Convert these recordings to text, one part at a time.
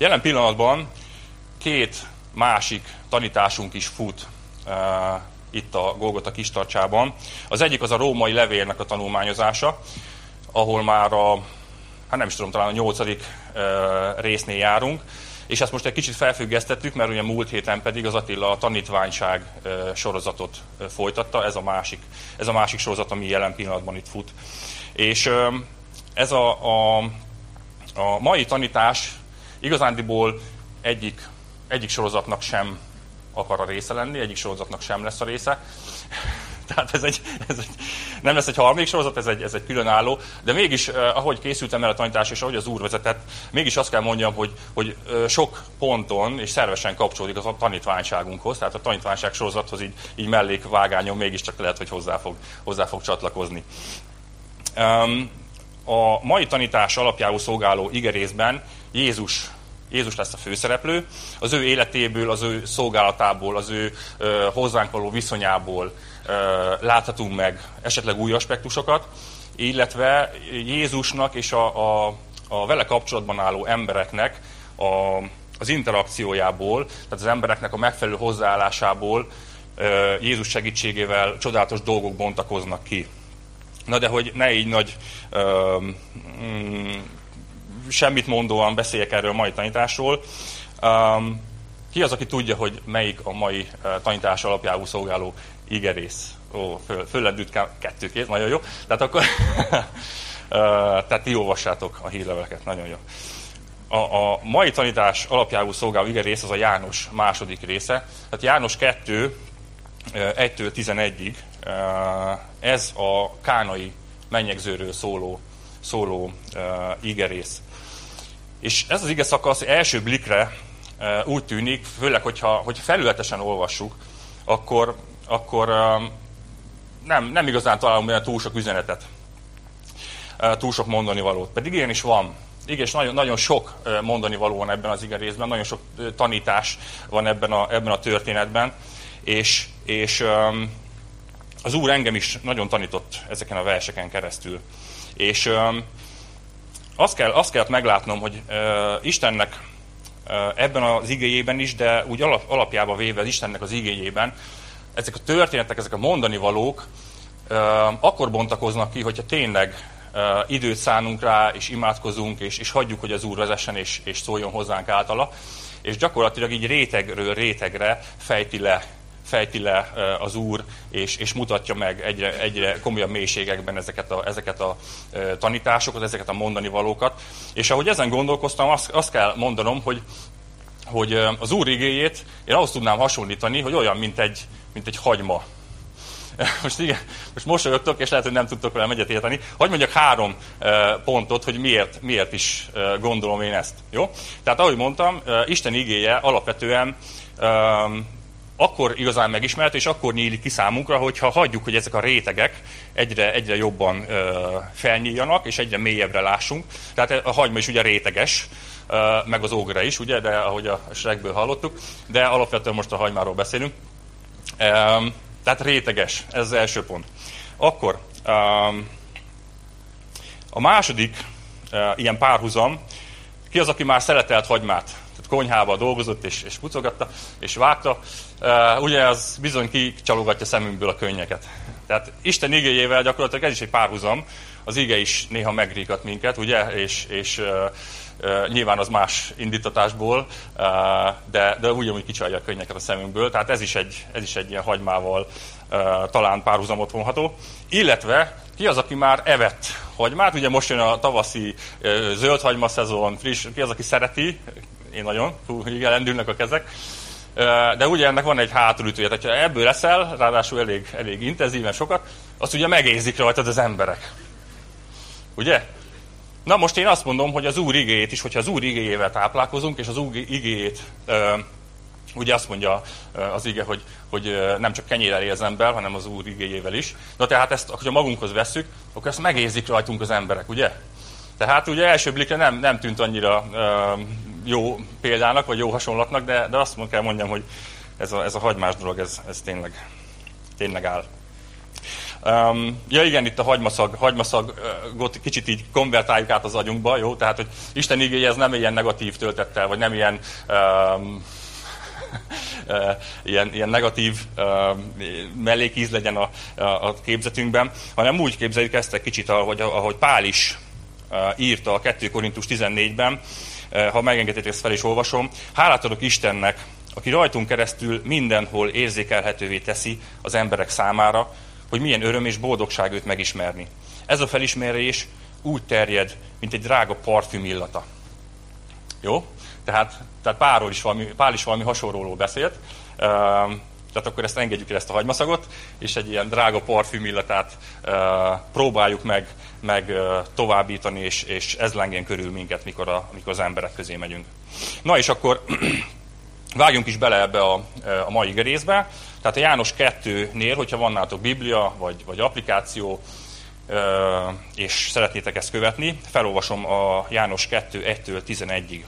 Jelen pillanatban két másik tanításunk is fut uh, itt a Golgota kistarcsában. Az egyik az a római levélnek a tanulmányozása, ahol már a, hát nem is tudom, talán a nyolcadik uh, résznél járunk, és ezt most egy kicsit felfüggesztettük, mert ugye múlt héten pedig az Attila a tanítványság sorozatot folytatta, ez a másik, ez a másik sorozat, ami jelen pillanatban itt fut. És ez a, a, a mai tanítás igazándiból egyik, egyik sorozatnak sem akar a része lenni, egyik sorozatnak sem lesz a része. Tehát ez egy, ez egy, nem lesz egy harmadik sorozat, ez egy, ez egy különálló, de mégis, eh, ahogy készültem el a tanítás, és ahogy az úr vezetett, mégis azt kell mondjam, hogy, hogy eh, sok ponton és szervesen kapcsolódik a tanítványságunkhoz, tehát a tanítványság sorozathoz így, így mellékvágányon mégiscsak lehet, hogy hozzá fog, hozzá fog csatlakozni. A mai tanítás alapjául szolgáló igerészben Jézus Jézus lesz a főszereplő, az ő életéből, az ő szolgálatából, az ő ö, hozzánk való viszonyából ö, láthatunk meg esetleg új aspektusokat, illetve Jézusnak és a, a, a vele kapcsolatban álló embereknek a, az interakciójából, tehát az embereknek a megfelelő hozzáállásából ö, Jézus segítségével csodálatos dolgok bontakoznak ki. Na de hogy ne így nagy ö, mm, semmit mondóan beszéljek erről a mai tanításról. Um, ki az, aki tudja, hogy melyik a mai uh, tanítás alapjául szolgáló igerész? Ó, föl, föllendült kettő kéz, nagyon jó. Tehát akkor, uh, tehát ti olvassátok a hírleveleket, nagyon jó. A, a mai tanítás alapjául szolgáló igerész az a János második része. Tehát János 2, 1-től 11-ig ez a kánai mennyegzőről szóló, szóló igerész. És ez az ige szakasz első blikre e, úgy tűnik, főleg, hogyha, hogy felületesen olvassuk, akkor, akkor e, nem, nem igazán találunk benne túl sok üzenetet, e, túl sok mondani valót. Pedig ilyen is van. Igen, és nagyon, nagyon sok mondani való van ebben az ige részben, nagyon sok tanítás van ebben a, ebben a történetben, és, és az Úr engem is nagyon tanított ezeken a verseken keresztül. És azt, kell, azt kellett meglátnom, hogy uh, Istennek uh, ebben az igényében is, de úgy alap, alapjába véve az Istennek az igényében, ezek a történetek, ezek a mondani valók uh, akkor bontakoznak ki, hogyha tényleg uh, időt szánunk rá, és imádkozunk, és, és hagyjuk, hogy az Úr vezessen, és, és szóljon hozzánk általa. És gyakorlatilag így rétegről rétegre fejti le fejti le az Úr, és, és mutatja meg egyre, egyre komolyabb mélységekben ezeket a, ezeket a tanításokat, ezeket a mondani valókat. És ahogy ezen gondolkoztam, azt, azt kell mondanom, hogy, hogy az Úr igéjét én ahhoz tudnám hasonlítani, hogy olyan, mint egy, mint egy hagyma. Most igen, most mosolyogtok, és lehet, hogy nem tudtok velem egyet érteni. Hogy mondjak három pontot, hogy miért, miért is gondolom én ezt. Jó? Tehát ahogy mondtam, Isten igéje alapvetően akkor igazán megismert, és akkor nyílik ki számunkra, hogyha hagyjuk, hogy ezek a rétegek egyre, egyre jobban ö, felnyíljanak, és egyre mélyebbre lássunk. Tehát a hagyma is ugye réteges, meg az ógra is, ugye, de ahogy a Shrekből hallottuk, de alapvetően most a hagymáról beszélünk. Tehát réteges, ez az első pont. Akkor a második ilyen párhuzam, ki az, aki már szeletelt hagymát? Konyhába dolgozott, és, és pucogatta, és vágta, uh, ugye az bizony kicsalogatja szemünkből a könnyeket. Tehát Isten igéjével gyakorlatilag ez is egy párhuzam, az ige is néha megríkat minket, ugye, és, és uh, uh, nyilván az más indítatásból, de, de ugyanúgy kicsalja a könnyeket a szemünkből, tehát ez is egy, ez is egy ilyen hagymával talán párhuzamot vonható. Illetve ki az, aki már evett hagymát, ugye most jön a tavaszi zöldhagyma szezon, friss, ki az, aki szereti, én nagyon, hú, igen, lendülnek a kezek. De ugye ennek van egy hátulütője, tehát ha ebből leszel, ráadásul elég, elég intenzíven sokat, azt ugye megérzik rajtad az emberek. Ugye? Na most én azt mondom, hogy az Úr igéjét is, hogyha az Úr igéjével táplálkozunk, és az Úr igéjét, ugye azt mondja az ige, hogy, hogy nem csak kenyérrel él az ember, hanem az Úr igéjével is. Na tehát ezt, hogyha magunkhoz vesszük, akkor ezt megérzik rajtunk az emberek, ugye? Tehát ugye első blikre nem, nem tűnt annyira jó példának, vagy jó hasonlatnak, de, de azt kell mondjam, hogy ez a, ez a hagymás dolog, ez, ez tényleg, tényleg áll. Um, ja igen, itt a hagymaszag, hagymaszagot kicsit így konvertáljuk át az agyunkba, jó? Tehát, hogy Isten igéje ez nem ilyen negatív töltettel, vagy nem ilyen um, ilyen, ilyen negatív uh, mellékíz legyen a, a képzetünkben, hanem úgy képzeljük ezt egy kicsit, ahogy, ahogy Pál is uh, írta a 2 Korintus 14-ben, uh, ha megengedhetik, ezt fel is olvasom. Hálát adok Istennek, aki rajtunk keresztül mindenhol érzékelhetővé teszi az emberek számára, hogy milyen öröm és boldogság őt megismerni. Ez a felismerés úgy terjed, mint egy drága parfüm illata. Jó? Tehát, tehát Pálról is valami, Pál valami hasonlóról beszélt. Tehát akkor ezt engedjük el ezt a hagymaszagot, és egy ilyen drága parfüm illatát próbáljuk meg, meg továbbítani, és, és ez lengjen körül minket, mikor, a, mikor az emberek közé megyünk. Na és akkor vágjunk is bele ebbe a, a mai részbe. Tehát a János 2-nél, hogyha van nálatok Biblia, vagy, vagy applikáció, és szeretnétek ezt követni, felolvasom a János 2, 1-től 11-ig.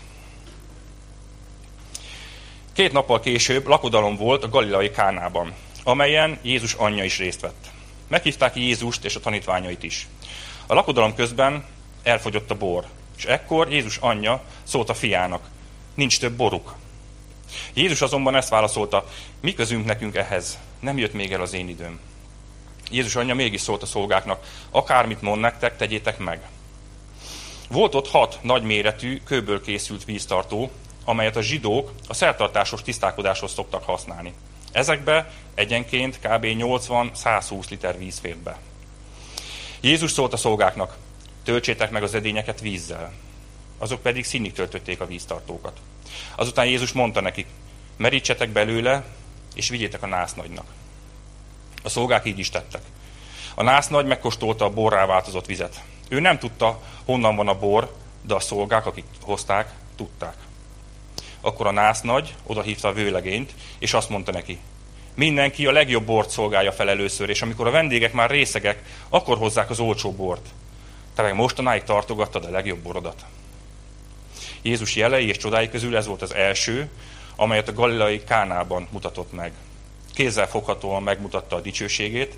Két nappal később lakodalom volt a Galilai Kánában, amelyen Jézus anyja is részt vett. Meghívták Jézust és a tanítványait is. A lakodalom közben elfogyott a bor, és ekkor Jézus anyja szólt a fiának, nincs több boruk. Jézus azonban ezt válaszolta, mi közünk nekünk ehhez, nem jött még el az én időm. Jézus anyja mégis szólt a szolgáknak, akármit mond nektek, tegyétek meg. Volt ott hat nagyméretű, kőből készült víztartó, amelyet a zsidók a szertartásos tisztálkodáshoz szoktak használni. Ezekbe egyenként kb. 80-120 liter víz fért be. Jézus szólt a szolgáknak, töltsétek meg az edényeket vízzel. Azok pedig színig töltötték a víztartókat. Azután Jézus mondta nekik, merítsetek belőle, és vigyétek a násznagynak. A szolgák így is tettek. A násznagy megkóstolta a borrá változott vizet. Ő nem tudta, honnan van a bor, de a szolgák, akik hozták, tudták. Akkor a násznagy odahívta a vőlegényt, és azt mondta neki, mindenki a legjobb bort szolgálja fel először, és amikor a vendégek már részegek, akkor hozzák az olcsó bort. Te meg mostanáig tartogattad a legjobb borodat. Jézus jelei és csodái közül ez volt az első, amelyet a galilai Kánában mutatott meg. Kézzel foghatóan megmutatta a dicsőségét,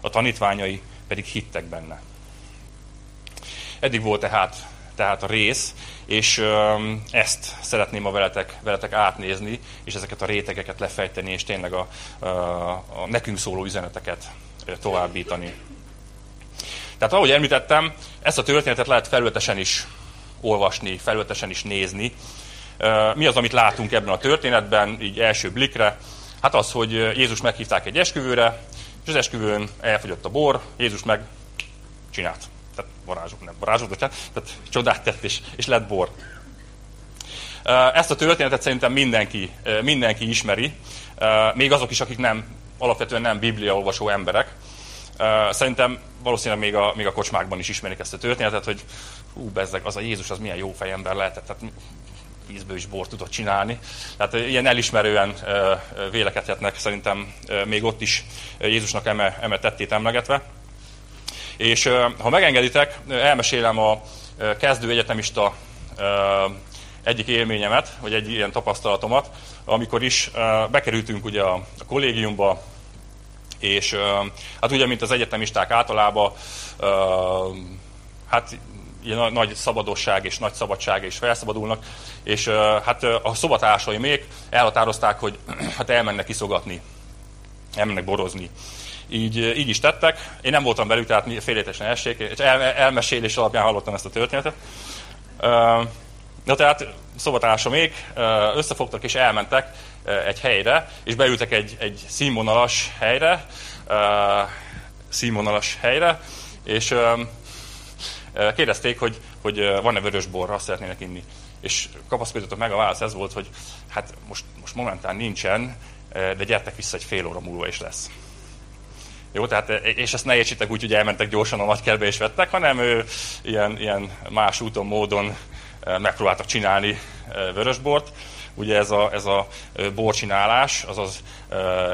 a tanítványai pedig hittek benne. Eddig volt tehát, tehát a rész, és ezt szeretném ma veletek, veletek átnézni, és ezeket a rétegeket lefejteni, és tényleg a, a, a nekünk szóló üzeneteket továbbítani. Tehát ahogy említettem, ezt a történetet lehet felületesen is olvasni, felületesen is nézni. Mi az, amit látunk ebben a történetben, így első blikre? Hát az, hogy Jézus meghívták egy esküvőre, és az esküvőn elfogyott a bor, Jézus meg csinált. Tehát varázsok, nem varázsok, bocsánat, tehát csodát tett, és, és lett bor. Ezt a történetet szerintem mindenki, mindenki ismeri, még azok is, akik nem, alapvetően nem bibliaolvasó emberek. Szerintem valószínűleg még a, még a kocsmákban is ismerik ezt a történetet, hogy hú, bezzeg, az a Jézus az milyen jó fejember lehetett, tehát vízből is bort tudott csinálni. Tehát ilyen elismerően vélekedhetnek szerintem még ott is Jézusnak eme, eme tettét emlegetve. És ha megengeditek, elmesélem a kezdő egyetemista egyik élményemet, vagy egy ilyen tapasztalatomat, amikor is bekerültünk ugye a, kollégiumba, és hát ugye, mint az egyetemisták általában, hát ilyen nagy szabadosság és nagy szabadság is felszabadulnak, és hát a szobatársai még elhatározták, hogy hát elmennek iszogatni, elmennek borozni. Így, így is tettek. Én nem voltam velük, tehát félétesen essék, és el, elmesélés alapján hallottam ezt a történetet. Na tehát még összefogtak és elmentek egy helyre, és beültek egy, egy színvonalas helyre, színvonalas helyre, és kérdezték, hogy, hogy van-e vörös borra, szeretnének inni. És kapaszkodjatok meg, a válasz ez volt, hogy hát most, most momentán nincsen, de gyertek vissza egy fél óra múlva is lesz. Jó, tehát, és ezt ne értsétek úgy, hogy elmentek gyorsan a nagykerbe és vettek, hanem ő ilyen, ilyen más úton, módon megpróbáltak csinálni vörösbort. Ugye ez a, ez a borcsinálás, azaz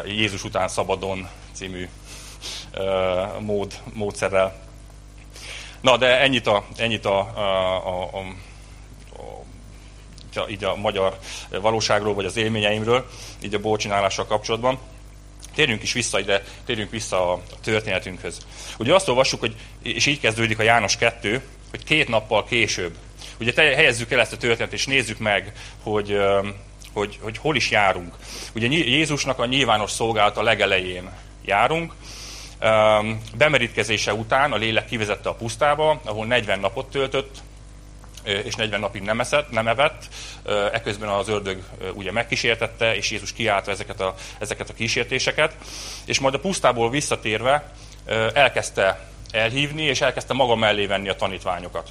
Jézus után szabadon című mód, módszerrel. Na, de ennyit a, ennyit a, a, a, a így a magyar valóságról, vagy az élményeimről, így a borcsinálással kapcsolatban. Térjünk is vissza ide, térjünk vissza a történetünkhöz. Ugye azt olvassuk, hogy, és így kezdődik a János 2, hogy két nappal később. Ugye te, helyezzük el ezt a történetet, és nézzük meg, hogy, hogy, hogy hol is járunk. Ugye Jézusnak a nyilvános szolgálata legelején járunk, bemerítkezése után a lélek kivezette a pusztába, ahol 40 napot töltött, és 40 napig nem, eszett, nem evett. Eközben az ördög ugye megkísértette, és Jézus kiállta ezeket a, ezeket a kísértéseket. És majd a pusztából visszatérve elkezdte elhívni, és elkezdte maga mellé venni a tanítványokat.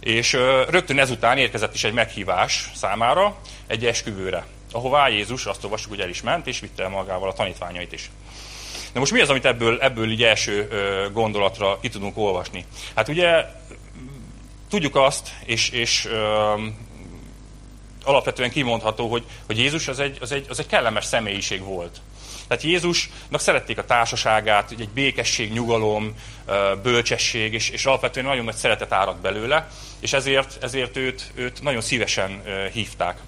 És rögtön ezután érkezett is egy meghívás számára egy esküvőre, ahová Jézus, azt olvassuk, hogy el is ment, és vitte magával a tanítványait is. Na most mi az, amit ebből, ebből így első gondolatra ki tudunk olvasni? Hát ugye tudjuk azt, és, és ö, alapvetően kimondható, hogy, hogy Jézus az egy, az, egy, az egy kellemes személyiség volt. Tehát Jézusnak szerették a társaságát, egy békesség, nyugalom, bölcsesség, és, és alapvetően nagyon nagy szeretet árad belőle, és ezért, ezért őt, őt nagyon szívesen hívták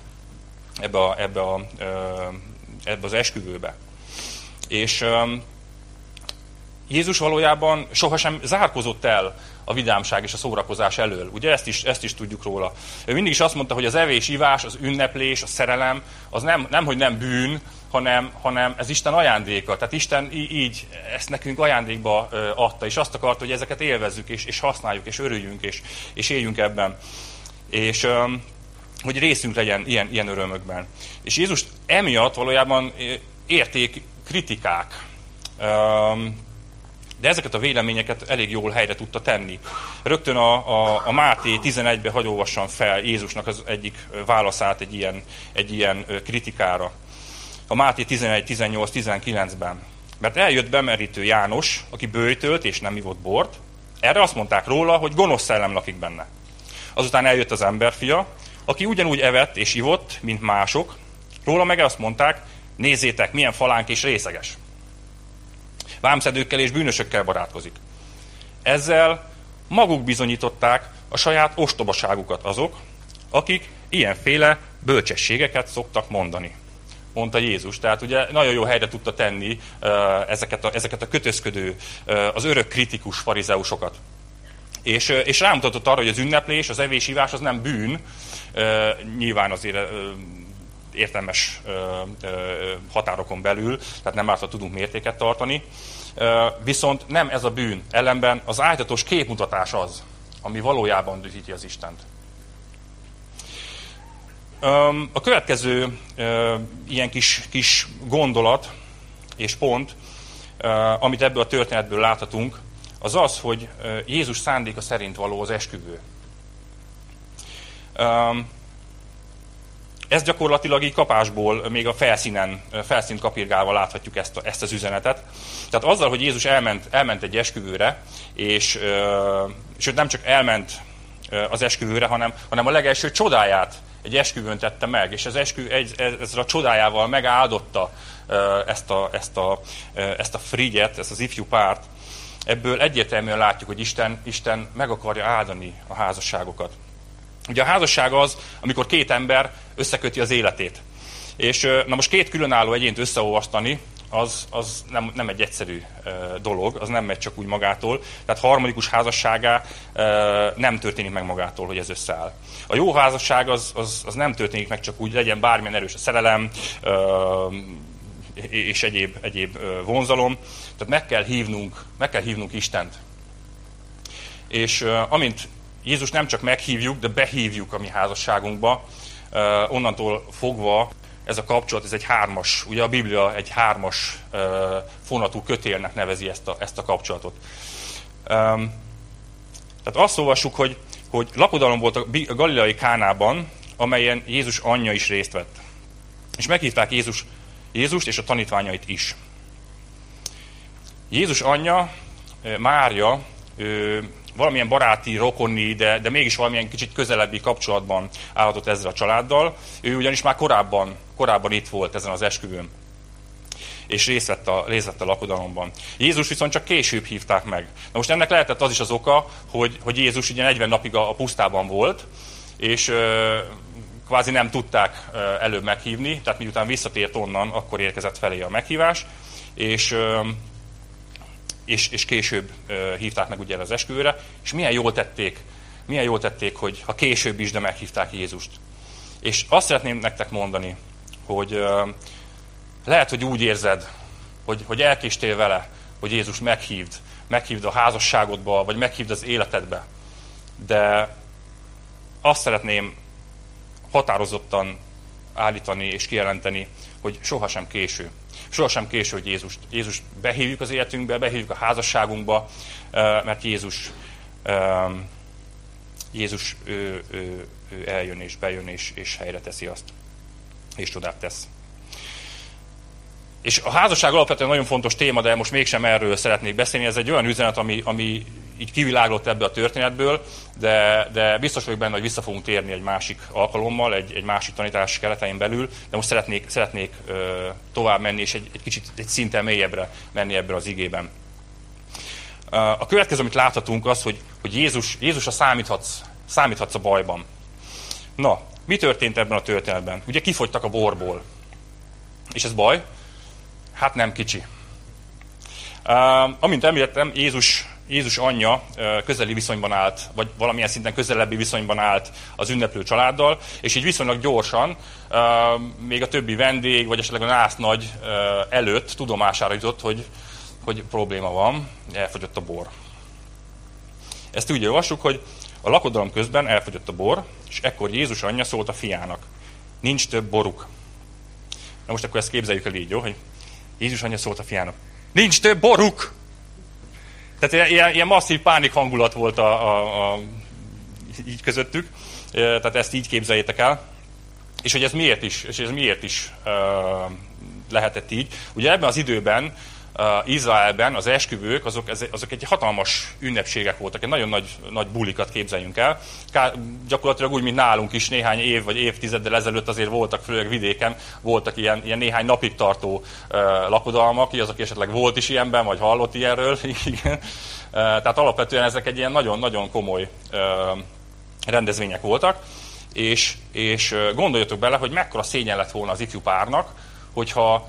ebbe, a, ebbe, a, ebbe az esküvőbe. És Jézus valójában sohasem zárkozott el a vidámság és a szórakozás elől. Ugye ezt is, ezt is tudjuk róla. Ő mindig is azt mondta, hogy az evés, ivás, az ünneplés, a szerelem, az nem, nem hogy nem bűn, hanem, hanem ez Isten ajándéka. Tehát Isten így ezt nekünk ajándékba adta, és azt akarta, hogy ezeket élvezzük, és, és használjuk, és örüljünk, és, és éljünk ebben. És hogy részünk legyen ilyen, ilyen örömökben. És Jézus emiatt valójában érték kritikák. De ezeket a véleményeket elég jól helyre tudta tenni. Rögtön a, a, a Máté 11-be hagy olvassam fel Jézusnak az egyik válaszát egy ilyen, egy ilyen kritikára. A Máté 11, 18, 19-ben. Mert eljött bemerítő János, aki bőjtölt és nem ivott bort. Erre azt mondták róla, hogy gonosz szellem lakik benne. Azután eljött az emberfia, aki ugyanúgy evett és ivott, mint mások. Róla meg azt mondták, nézzétek, milyen falánk és részeges vámszedőkkel és bűnösökkel barátkozik. Ezzel maguk bizonyították a saját ostobaságukat azok, akik ilyenféle bölcsességeket szoktak mondani. Mondta Jézus. Tehát ugye nagyon jó helyre tudta tenni ezeket a, ezeket a kötözködő, az örök kritikus farizeusokat. És, és rámutatott arra, hogy az ünneplés, az evésívás az nem bűn, nyilván azért értelmes határokon belül, tehát nem árt, tudunk mértéket tartani. Viszont nem ez a bűn, ellenben az ájtatos képmutatás az, ami valójában dühíti az Istent. A következő ilyen kis, kis gondolat és pont, amit ebből a történetből láthatunk, az az, hogy Jézus szándéka szerint való az esküvő. Ez gyakorlatilag így kapásból, még a felszínen, felszínt kapirgálva láthatjuk ezt, a, ezt az üzenetet. Tehát azzal, hogy Jézus elment, elment egy esküvőre, és sőt nem csak elment az esküvőre, hanem, hanem a legelső csodáját egy esküvőn tette meg, és az eskü, egy, ezzel a csodájával megáldotta ezt a, ezt a, ezt a frigyet, ezt az ifjú párt. Ebből egyértelműen látjuk, hogy Isten, Isten meg akarja áldani a házasságokat. Ugye a házasság az, amikor két ember összeköti az életét. És na most két különálló egyént összeolvasztani, az, az nem, nem egy egyszerű dolog, az nem megy csak úgy magától. Tehát harmadikus házasságá nem történik meg magától, hogy ez összeáll. A jó házasság az, az, az nem történik meg csak úgy, legyen bármilyen erős a szerelem, és egyéb, egyéb vonzalom. Tehát meg kell hívnunk, meg kell hívnunk Istent. És amint Jézus nem csak meghívjuk, de behívjuk a mi házasságunkba. Onnantól fogva ez a kapcsolat, ez egy hármas, ugye a Biblia egy hármas fonatú kötélnek nevezi ezt a, ezt a kapcsolatot. Tehát azt olvassuk, hogy, hogy lakodalom volt a galileai Kánában, amelyen Jézus anyja is részt vett. És meghívták Jézus, Jézust és a tanítványait is. Jézus anyja, Mária, valamilyen baráti, rokoni, de, de mégis valamilyen kicsit közelebbi kapcsolatban állhatott ezzel a családdal. Ő ugyanis már korábban, korábban itt volt ezen az esküvőn és részt vett, a, részt vett a lakodalomban. Jézus viszont csak később hívták meg. Na most ennek lehetett az is az oka, hogy, hogy Jézus ugye 40 napig a, a pusztában volt, és ö, kvázi nem tudták előbb meghívni, tehát miután visszatért onnan, akkor érkezett felé a meghívás, és, és, és később hívták meg ugye az esküvőre, és milyen jól tették, milyen jól tették, hogy ha később is, de meghívták Jézust. És azt szeretném nektek mondani, hogy lehet, hogy úgy érzed, hogy, hogy elkéstél vele, hogy Jézus meghívd, meghívd a házasságodba, vagy meghívd az életedbe. De azt szeretném határozottan állítani és kijelenteni, hogy sohasem késő. Sohasem késő, hogy Jézus, Jézus behívjuk az életünkbe, behívjuk a házasságunkba, mert Jézus, Jézus ő, ő, ő eljön és bejön és, és helyre teszi azt, és csodát tesz. És a házasság alapvetően nagyon fontos téma, de most mégsem erről szeretnék beszélni. Ez egy olyan üzenet, ami, ami így kiviláglott ebbe a történetből, de, de biztos vagyok benne, hogy vissza fogunk térni egy másik alkalommal, egy, egy másik tanítás keretein belül, de most szeretnék, szeretnék ö, tovább menni, és egy, egy kicsit egy szinten mélyebbre menni ebben az igében. A következő, amit láthatunk, az, hogy, hogy Jézus, Jézusra számíthatsz, számíthatsz a bajban. Na, mi történt ebben a történetben? Ugye kifogytak a borból. És ez baj? Hát nem kicsi. Uh, amint említettem, Jézus, Jézus anyja közeli viszonyban állt, vagy valamilyen szinten közelebbi viszonyban állt az ünneplő családdal, és így viszonylag gyorsan, még a többi vendég, vagy esetleg a nász nagy előtt tudomására jutott, hogy, hogy probléma van, elfogyott a bor. Ezt úgy olvassuk, hogy a lakodalom közben elfogyott a bor, és ekkor Jézus anyja szólt a fiának. Nincs több boruk. Na most akkor ezt képzeljük el így, jó? Hogy Jézus anyja szólt a fiának. Nincs több boruk! Tehát ilyen, ilyen masszív pánik hangulat volt a, a, a, így közöttük. Tehát ezt így képzeljétek el. És hogy ez miért is, és ez miért is uh, lehetett így. Ugye ebben az időben Izraelben az esküvők, azok, azok egy hatalmas ünnepségek voltak, egy nagyon nagy, nagy bulikat képzeljünk el. Ká, gyakorlatilag úgy, mint nálunk is néhány év vagy évtizeddel ezelőtt azért voltak, főleg vidéken, voltak ilyen, ilyen néhány napig tartó uh, lakodalmak, az, aki esetleg volt is ilyenben, vagy hallott ilyenről. Igen. Uh, tehát alapvetően ezek egy ilyen nagyon-nagyon komoly uh, rendezvények voltak, és, és gondoljatok bele, hogy mekkora szégyen lett volna az ifjú párnak, hogyha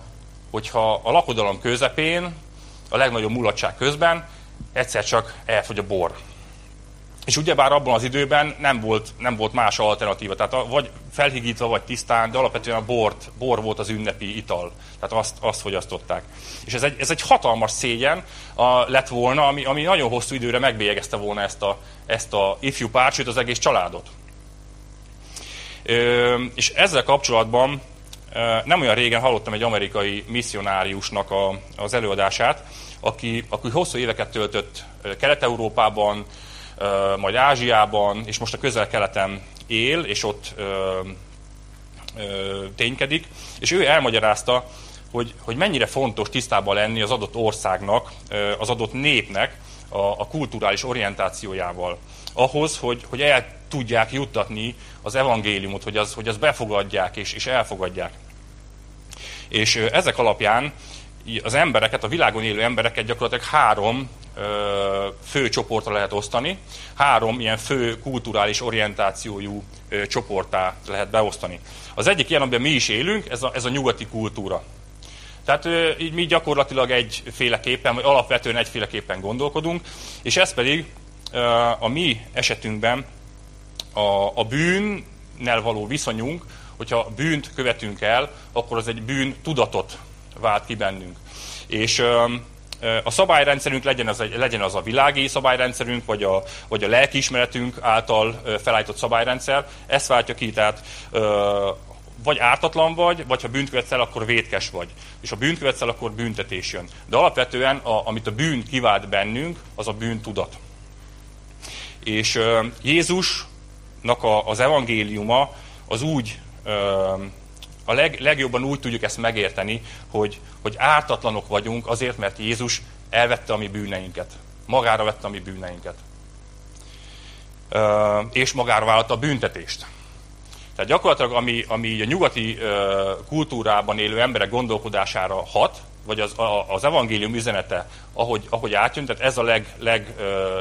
hogyha a lakodalom közepén, a legnagyobb mulatság közben egyszer csak elfogy a bor. És ugyebár abban az időben nem volt, nem volt más alternatíva, tehát vagy felhigítva, vagy tisztán, de alapvetően a bort, bor volt az ünnepi ital. Tehát azt, azt fogyasztották. És ez egy, ez egy hatalmas szégyen a, lett volna, ami, ami nagyon hosszú időre megbélyegezte volna ezt a, ezt a ifjú párt, sőt az egész családot. Ö, és ezzel kapcsolatban nem olyan régen hallottam egy amerikai misszionáriusnak a, az előadását, aki, aki hosszú éveket töltött Kelet-Európában, majd Ázsiában, és most a közel-keleten él, és ott ö, ö, ténykedik, és ő elmagyarázta, hogy, hogy mennyire fontos tisztában lenni az adott országnak, az adott népnek a, a kulturális orientációjával. Ahhoz, hogy, hogy el tudják juttatni az evangéliumot, hogy az, hogy az befogadják és, és elfogadják. És ezek alapján az embereket, a világon élő embereket gyakorlatilag három ö, fő csoportra lehet osztani, három ilyen fő kulturális orientációjú ö, csoportá lehet beosztani. Az egyik ilyen, amiben mi is élünk, ez a, ez a nyugati kultúra. Tehát így mi gyakorlatilag egyféleképpen, vagy alapvetően egyféleképpen gondolkodunk, és ez pedig a mi esetünkben a, a bűnnel való viszonyunk, hogyha bűnt követünk el, akkor az egy bűn tudatot vált ki bennünk. És a szabályrendszerünk legyen az, egy, legyen az a világi szabályrendszerünk, vagy a, vagy a lelkiismeretünk által felállított szabályrendszer, ezt váltja ki, tehát vagy ártatlan vagy, vagy ha bűnt követsz el, akkor vétkes vagy. És ha bűnt követsz el, akkor büntetés jön. De alapvetően, a, amit a bűn kivált bennünk, az a bűntudat. És uh, Jézusnak a, az evangéliuma az úgy a leg, legjobban úgy tudjuk ezt megérteni, hogy, hogy ártatlanok vagyunk azért, mert Jézus elvette a mi bűneinket. Magára vette a mi bűneinket. És magára vállalta a büntetést. Tehát gyakorlatilag, ami, ami a nyugati kultúrában élő emberek gondolkodására hat, vagy az, az evangélium üzenete, ahogy, ahogy átjön, tehát ez a leg, leg ö,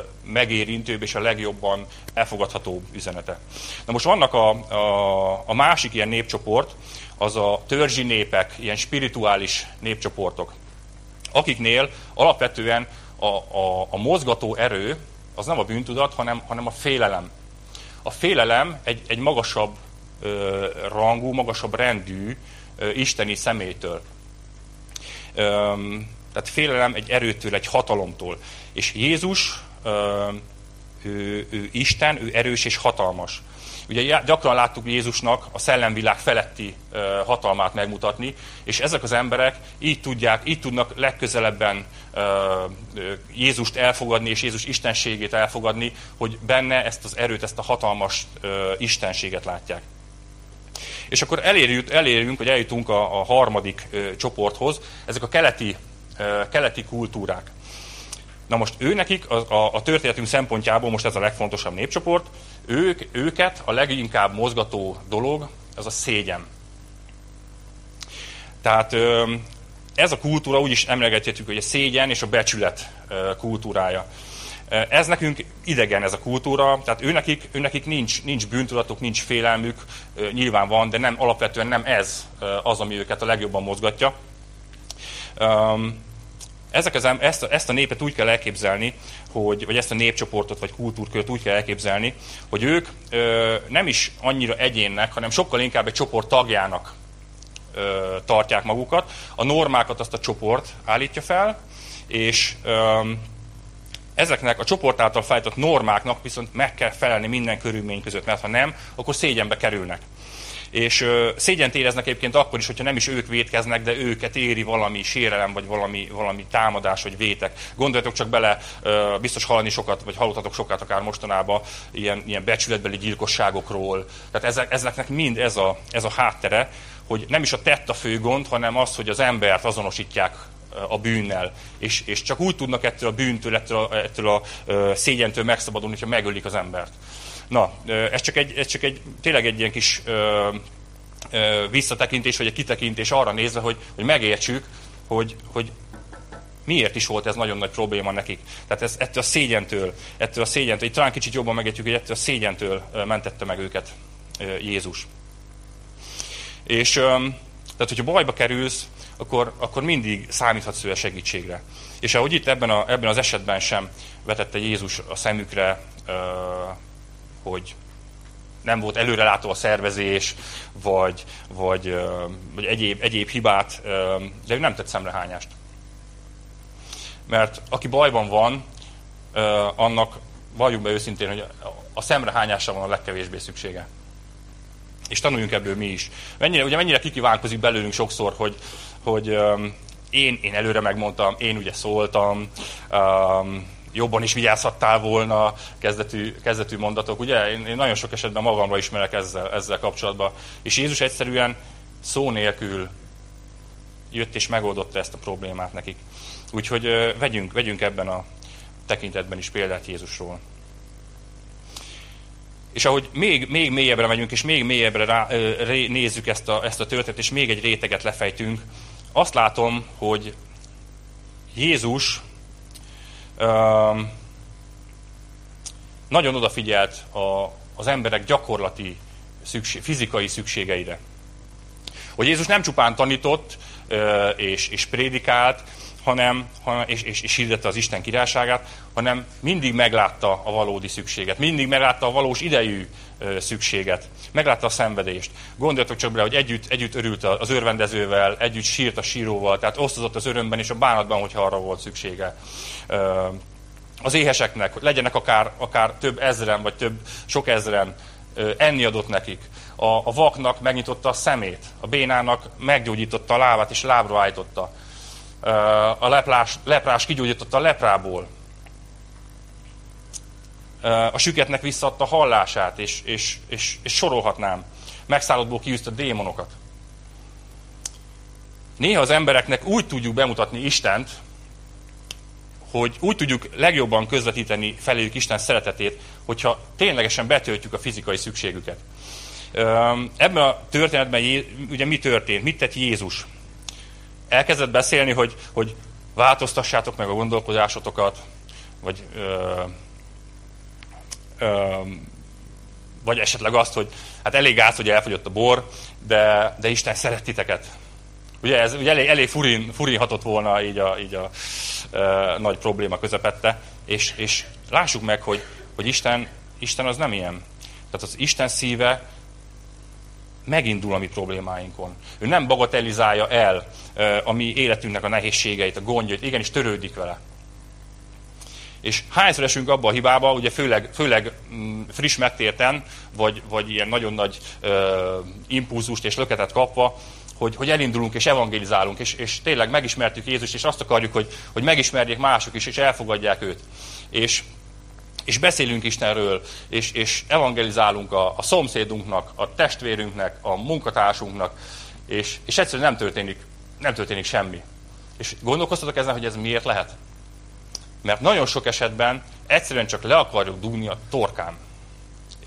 és a legjobban elfogadható üzenete. Na most vannak a, a, a másik ilyen népcsoport, az a törzsi népek, ilyen spirituális népcsoportok, akiknél alapvetően a, a, a mozgató erő az nem a bűntudat, hanem, hanem a félelem. A félelem egy, egy magasabb rangú, magasabb rendű isteni személytől. Ö, tehát félelem egy erőtől, egy hatalomtól. És Jézus, ő, ő Isten, ő erős és hatalmas. Ugye gyakran láttuk Jézusnak a szellemvilág feletti hatalmát megmutatni, és ezek az emberek így tudják, így tudnak legközelebben Jézust elfogadni, és Jézus istenségét elfogadni, hogy benne ezt az erőt, ezt a hatalmas istenséget látják. És akkor elérjük, elérjünk, vagy eljutunk a, a harmadik ö, csoporthoz, ezek a keleti, ö, keleti kultúrák. Na most ő nekik a, a, a történetünk szempontjából most ez a legfontosabb népcsoport, ők, őket a leginkább mozgató dolog az a szégyen. Tehát ez a kultúra úgy is emlegethetjük, hogy a szégyen és a becsület kultúrája. Ez nekünk idegen ez a kultúra, tehát őnekik, őnekik nincs, nincs bűntudatuk, nincs félelmük, nyilván van, de nem alapvetően nem ez az, ami őket a legjobban mozgatja. Ezek az, ezt, a, ezt a népet úgy kell elképzelni, hogy, vagy ezt a népcsoportot vagy kultúrkört úgy kell elképzelni, hogy ők ö, nem is annyira egyénnek, hanem sokkal inkább egy csoport tagjának ö, tartják magukat. A normákat azt a csoport állítja fel, és ö, ezeknek a csoport által felállított normáknak viszont meg kell felelni minden körülmény között, mert ha nem, akkor szégyenbe kerülnek. És ö, szégyent éreznek egyébként akkor is, hogyha nem is ők vétkeznek, de őket éri valami sérelem, vagy valami, valami támadás, vagy vétek. Gondoljatok csak bele, ö, biztos hallani sokat, vagy hallottatok sokat akár mostanában ilyen, ilyen becsületbeli gyilkosságokról. Tehát ezek, ezeknek mind ez a, ez a háttere, hogy nem is a tett a fő gond, hanem az, hogy az embert azonosítják a bűnnel. És, és csak úgy tudnak ettől a bűntől, ettől a, ettől a szégyentől megszabadulni, hogyha megölik az embert. Na, ez csak egy, ez csak egy tényleg egy ilyen kis ö, ö, visszatekintés, vagy egy kitekintés arra nézve, hogy, hogy megértsük, hogy, hogy miért is volt ez nagyon nagy probléma nekik. Tehát ez, ettől a szégyentől, ettől a szégyentől, itt talán kicsit jobban megértjük, hogy ettől a szégyentől mentette meg őket Jézus. És tehát, hogyha bajba kerülsz, akkor, akkor mindig számíthatsz ő a segítségre. És ahogy itt ebben, a, ebben az esetben sem vetette Jézus a szemükre hogy nem volt előrelátó a szervezés, vagy, vagy, vagy egyéb, egyéb hibát, de ő nem tett szemrehányást. Mert aki bajban van, annak valljuk be őszintén, hogy a szemrehányásra van a legkevésbé szüksége. És tanuljunk ebből mi is. Mennyire, ugye mennyire kikívánkozik belőlünk sokszor, hogy, hogy én, én előre megmondtam, én ugye szóltam, um, jobban is vigyázhattál volna, kezdetű, kezdetű mondatok. Ugye én, én nagyon sok esetben magamra ismerek ezzel, ezzel kapcsolatban. És Jézus egyszerűen szó nélkül jött és megoldotta ezt a problémát nekik. Úgyhogy vegyünk, vegyünk ebben a tekintetben is példát Jézusról. És ahogy még, még mélyebbre megyünk, és még mélyebbre rá, ré, nézzük ezt a, ezt a történetet, és még egy réteget lefejtünk, azt látom, hogy Jézus nagyon odafigyelt a, az emberek gyakorlati, szükség, fizikai szükségeire. Hogy Jézus nem csupán tanított és, és prédikált, hanem, és, és, és hirdette az Isten királyságát, hanem mindig meglátta a valódi szükséget, mindig meglátta a valós idejű szükséget, meglátta a szenvedést. Gondoljatok csak bele, hogy együtt, együtt örült az örvendezővel, együtt sírt a síróval, tehát osztozott az örömben és a bánatban, hogyha arra volt szüksége. Az éheseknek, hogy legyenek akár, akár több ezren, vagy több sok ezren, enni adott nekik. A, a vaknak megnyitotta a szemét, a bénának meggyógyította a lábát és lábra állította. A leplás, leprás kigyógyította a leprából. A süketnek visszaadta hallását, és, és, és, és sorolhatnám. Megszállottból kiűzte démonokat. Néha az embereknek úgy tudjuk bemutatni Istent, hogy úgy tudjuk legjobban közvetíteni feléjük Isten szeretetét, hogyha ténylegesen betöltjük a fizikai szükségüket. Ebben a történetben ugye mi történt? Mit tett Jézus? Elkezdett beszélni, hogy, hogy változtassátok meg a gondolkodásotokat, vagy, ö, ö, vagy esetleg azt, hogy hát elég gáz, hogy elfogyott a bor, de, de Isten szeret titeket. Ugye ez ugye elég, elég furin, furin hatott volna így a, így a e, nagy probléma közepette, és, és lássuk meg, hogy, hogy Isten, Isten az nem ilyen. Tehát az Isten szíve megindul a mi problémáinkon. Ő nem bagatelizálja el a mi életünknek a nehézségeit, a gondjait, igenis törődik vele. És hányszor esünk abba a hibába, ugye főleg, főleg mm, friss megtérten, vagy, vagy ilyen nagyon nagy ö, impulzust és löketet kapva, hogy, hogy elindulunk és evangelizálunk, és, és tényleg megismertük Jézust, és azt akarjuk, hogy, hogy megismerjék mások is, és elfogadják őt. És, és beszélünk Istenről, és, és evangelizálunk a, a szomszédunknak, a testvérünknek, a munkatársunknak, és, és egyszerűen nem történik, nem történik semmi. És gondolkoztatok ezen, hogy ez miért lehet? Mert nagyon sok esetben egyszerűen csak le akarjuk dugni a torkán.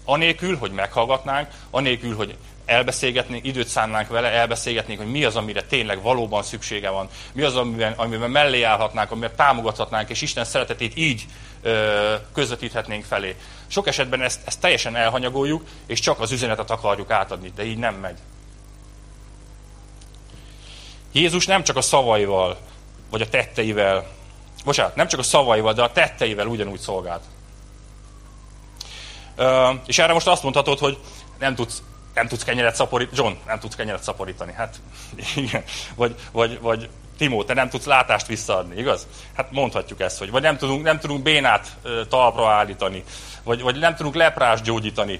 Anélkül, hogy meghallgatnánk, anélkül, hogy elbeszélgetnénk, időt szánnánk vele, elbeszélgetnénk, hogy mi az, amire tényleg valóban szüksége van, mi az, amiben, amiben mellé állhatnánk, amiben támogathatnánk, és Isten szeretetét így ö, közvetíthetnénk felé. Sok esetben ezt, ezt teljesen elhanyagoljuk, és csak az üzenetet akarjuk átadni, de így nem megy. Jézus nem csak a szavaival, vagy a tetteivel, bocsánat, nem csak a szavaival, de a tetteivel ugyanúgy szolgált. Ö, és erre most azt mondhatod, hogy nem tudsz nem tudsz kenyeret szaporítani. John, nem tudsz kenyeret szaporítani. Hát igen. Vagy, vagy, vagy Timó, te nem tudsz látást visszaadni, igaz? Hát mondhatjuk ezt, hogy vagy nem tudunk, nem tudunk bénát talpra állítani, vagy, vagy nem tudunk leprást gyógyítani.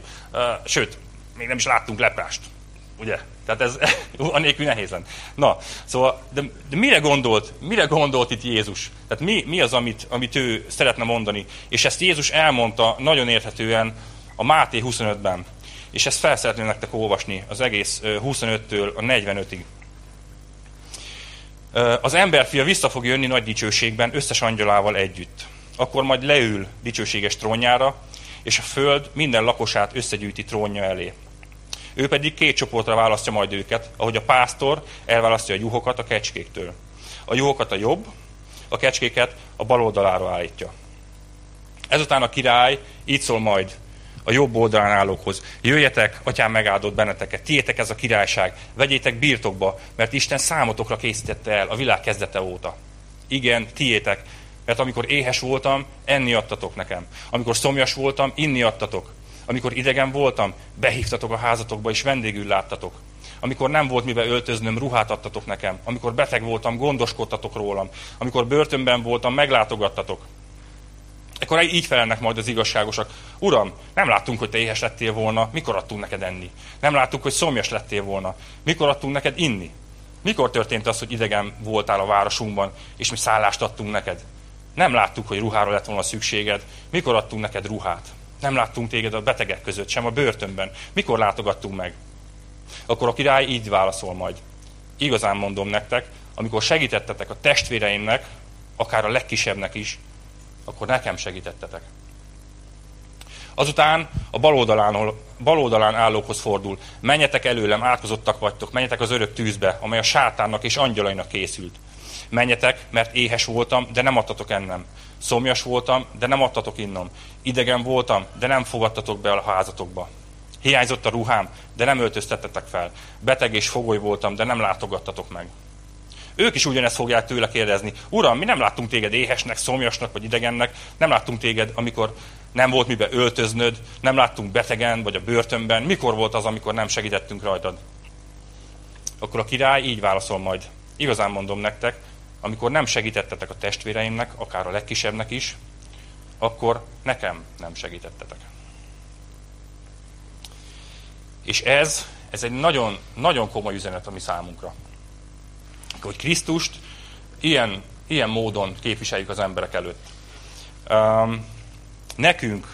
Sőt, még nem is láttunk leprást. Ugye? Tehát ez anélkül nehéz lenne. Na, szóval, de, de mire gondolt, mire gondolt itt Jézus? Tehát mi, mi az, amit, amit ő szeretne mondani? És ezt Jézus elmondta nagyon érthetően a Máté 25-ben és ezt fel szeretném nektek olvasni az egész 25-től a 45-ig. Az emberfia vissza fog jönni nagy dicsőségben, összes angyalával együtt. Akkor majd leül dicsőséges trónjára, és a föld minden lakosát összegyűjti trónja elé. Ő pedig két csoportra választja majd őket, ahogy a pásztor elválasztja a juhokat a kecskéktől. A juhokat a jobb, a kecskéket a bal oldalára állítja. Ezután a király így szól majd a jobb oldalán állókhoz. Jöjjetek, atyám megáldott benneteket, tiétek ez a királyság, vegyétek birtokba, mert Isten számotokra készítette el a világ kezdete óta. Igen, tiétek, mert amikor éhes voltam, enni adtatok nekem. Amikor szomjas voltam, inni adtatok. Amikor idegen voltam, behívtatok a házatokba, és vendégül láttatok. Amikor nem volt mivel öltöznöm, ruhát adtatok nekem. Amikor beteg voltam, gondoskodtatok rólam. Amikor börtönben voltam, meglátogattatok. Akkor így felelnek majd az igazságosak. Uram, nem láttunk, hogy te éhes lettél volna, mikor adtunk neked enni? Nem láttuk, hogy szomjas lettél volna, mikor adtunk neked inni? Mikor történt az, hogy idegen voltál a városunkban, és mi szállást adtunk neked? Nem láttuk, hogy ruhára lett volna szükséged. Mikor adtunk neked ruhát? Nem láttunk téged a betegek között, sem a börtönben. Mikor látogattunk meg? Akkor a király így válaszol majd. Igazán mondom nektek, amikor segítettetek a testvéreimnek, akár a legkisebbnek is, akkor nekem segítettetek. Azután a bal oldalán, állókhoz fordul. Menjetek előlem, átkozottak vagytok, menjetek az örök tűzbe, amely a sátánnak és angyalainak készült. Menjetek, mert éhes voltam, de nem adtatok ennem. Szomjas voltam, de nem adtatok innom. Idegen voltam, de nem fogadtatok be a házatokba. Hiányzott a ruhám, de nem öltöztettetek fel. Beteg és fogoly voltam, de nem látogattatok meg. Ők is ugyanezt fogják tőle kérdezni. Uram, mi nem láttunk téged éhesnek, szomjasnak vagy idegennek, nem láttunk téged, amikor nem volt mibe öltöznöd, nem láttunk betegen vagy a börtönben. Mikor volt az, amikor nem segítettünk rajtad? Akkor a király így válaszol majd. Igazán mondom nektek, amikor nem segítettetek a testvéreimnek, akár a legkisebbnek is, akkor nekem nem segítettetek. És ez, ez egy nagyon, nagyon komoly üzenet a mi számunkra hogy Krisztust ilyen, ilyen módon képviseljük az emberek előtt. Um, nekünk,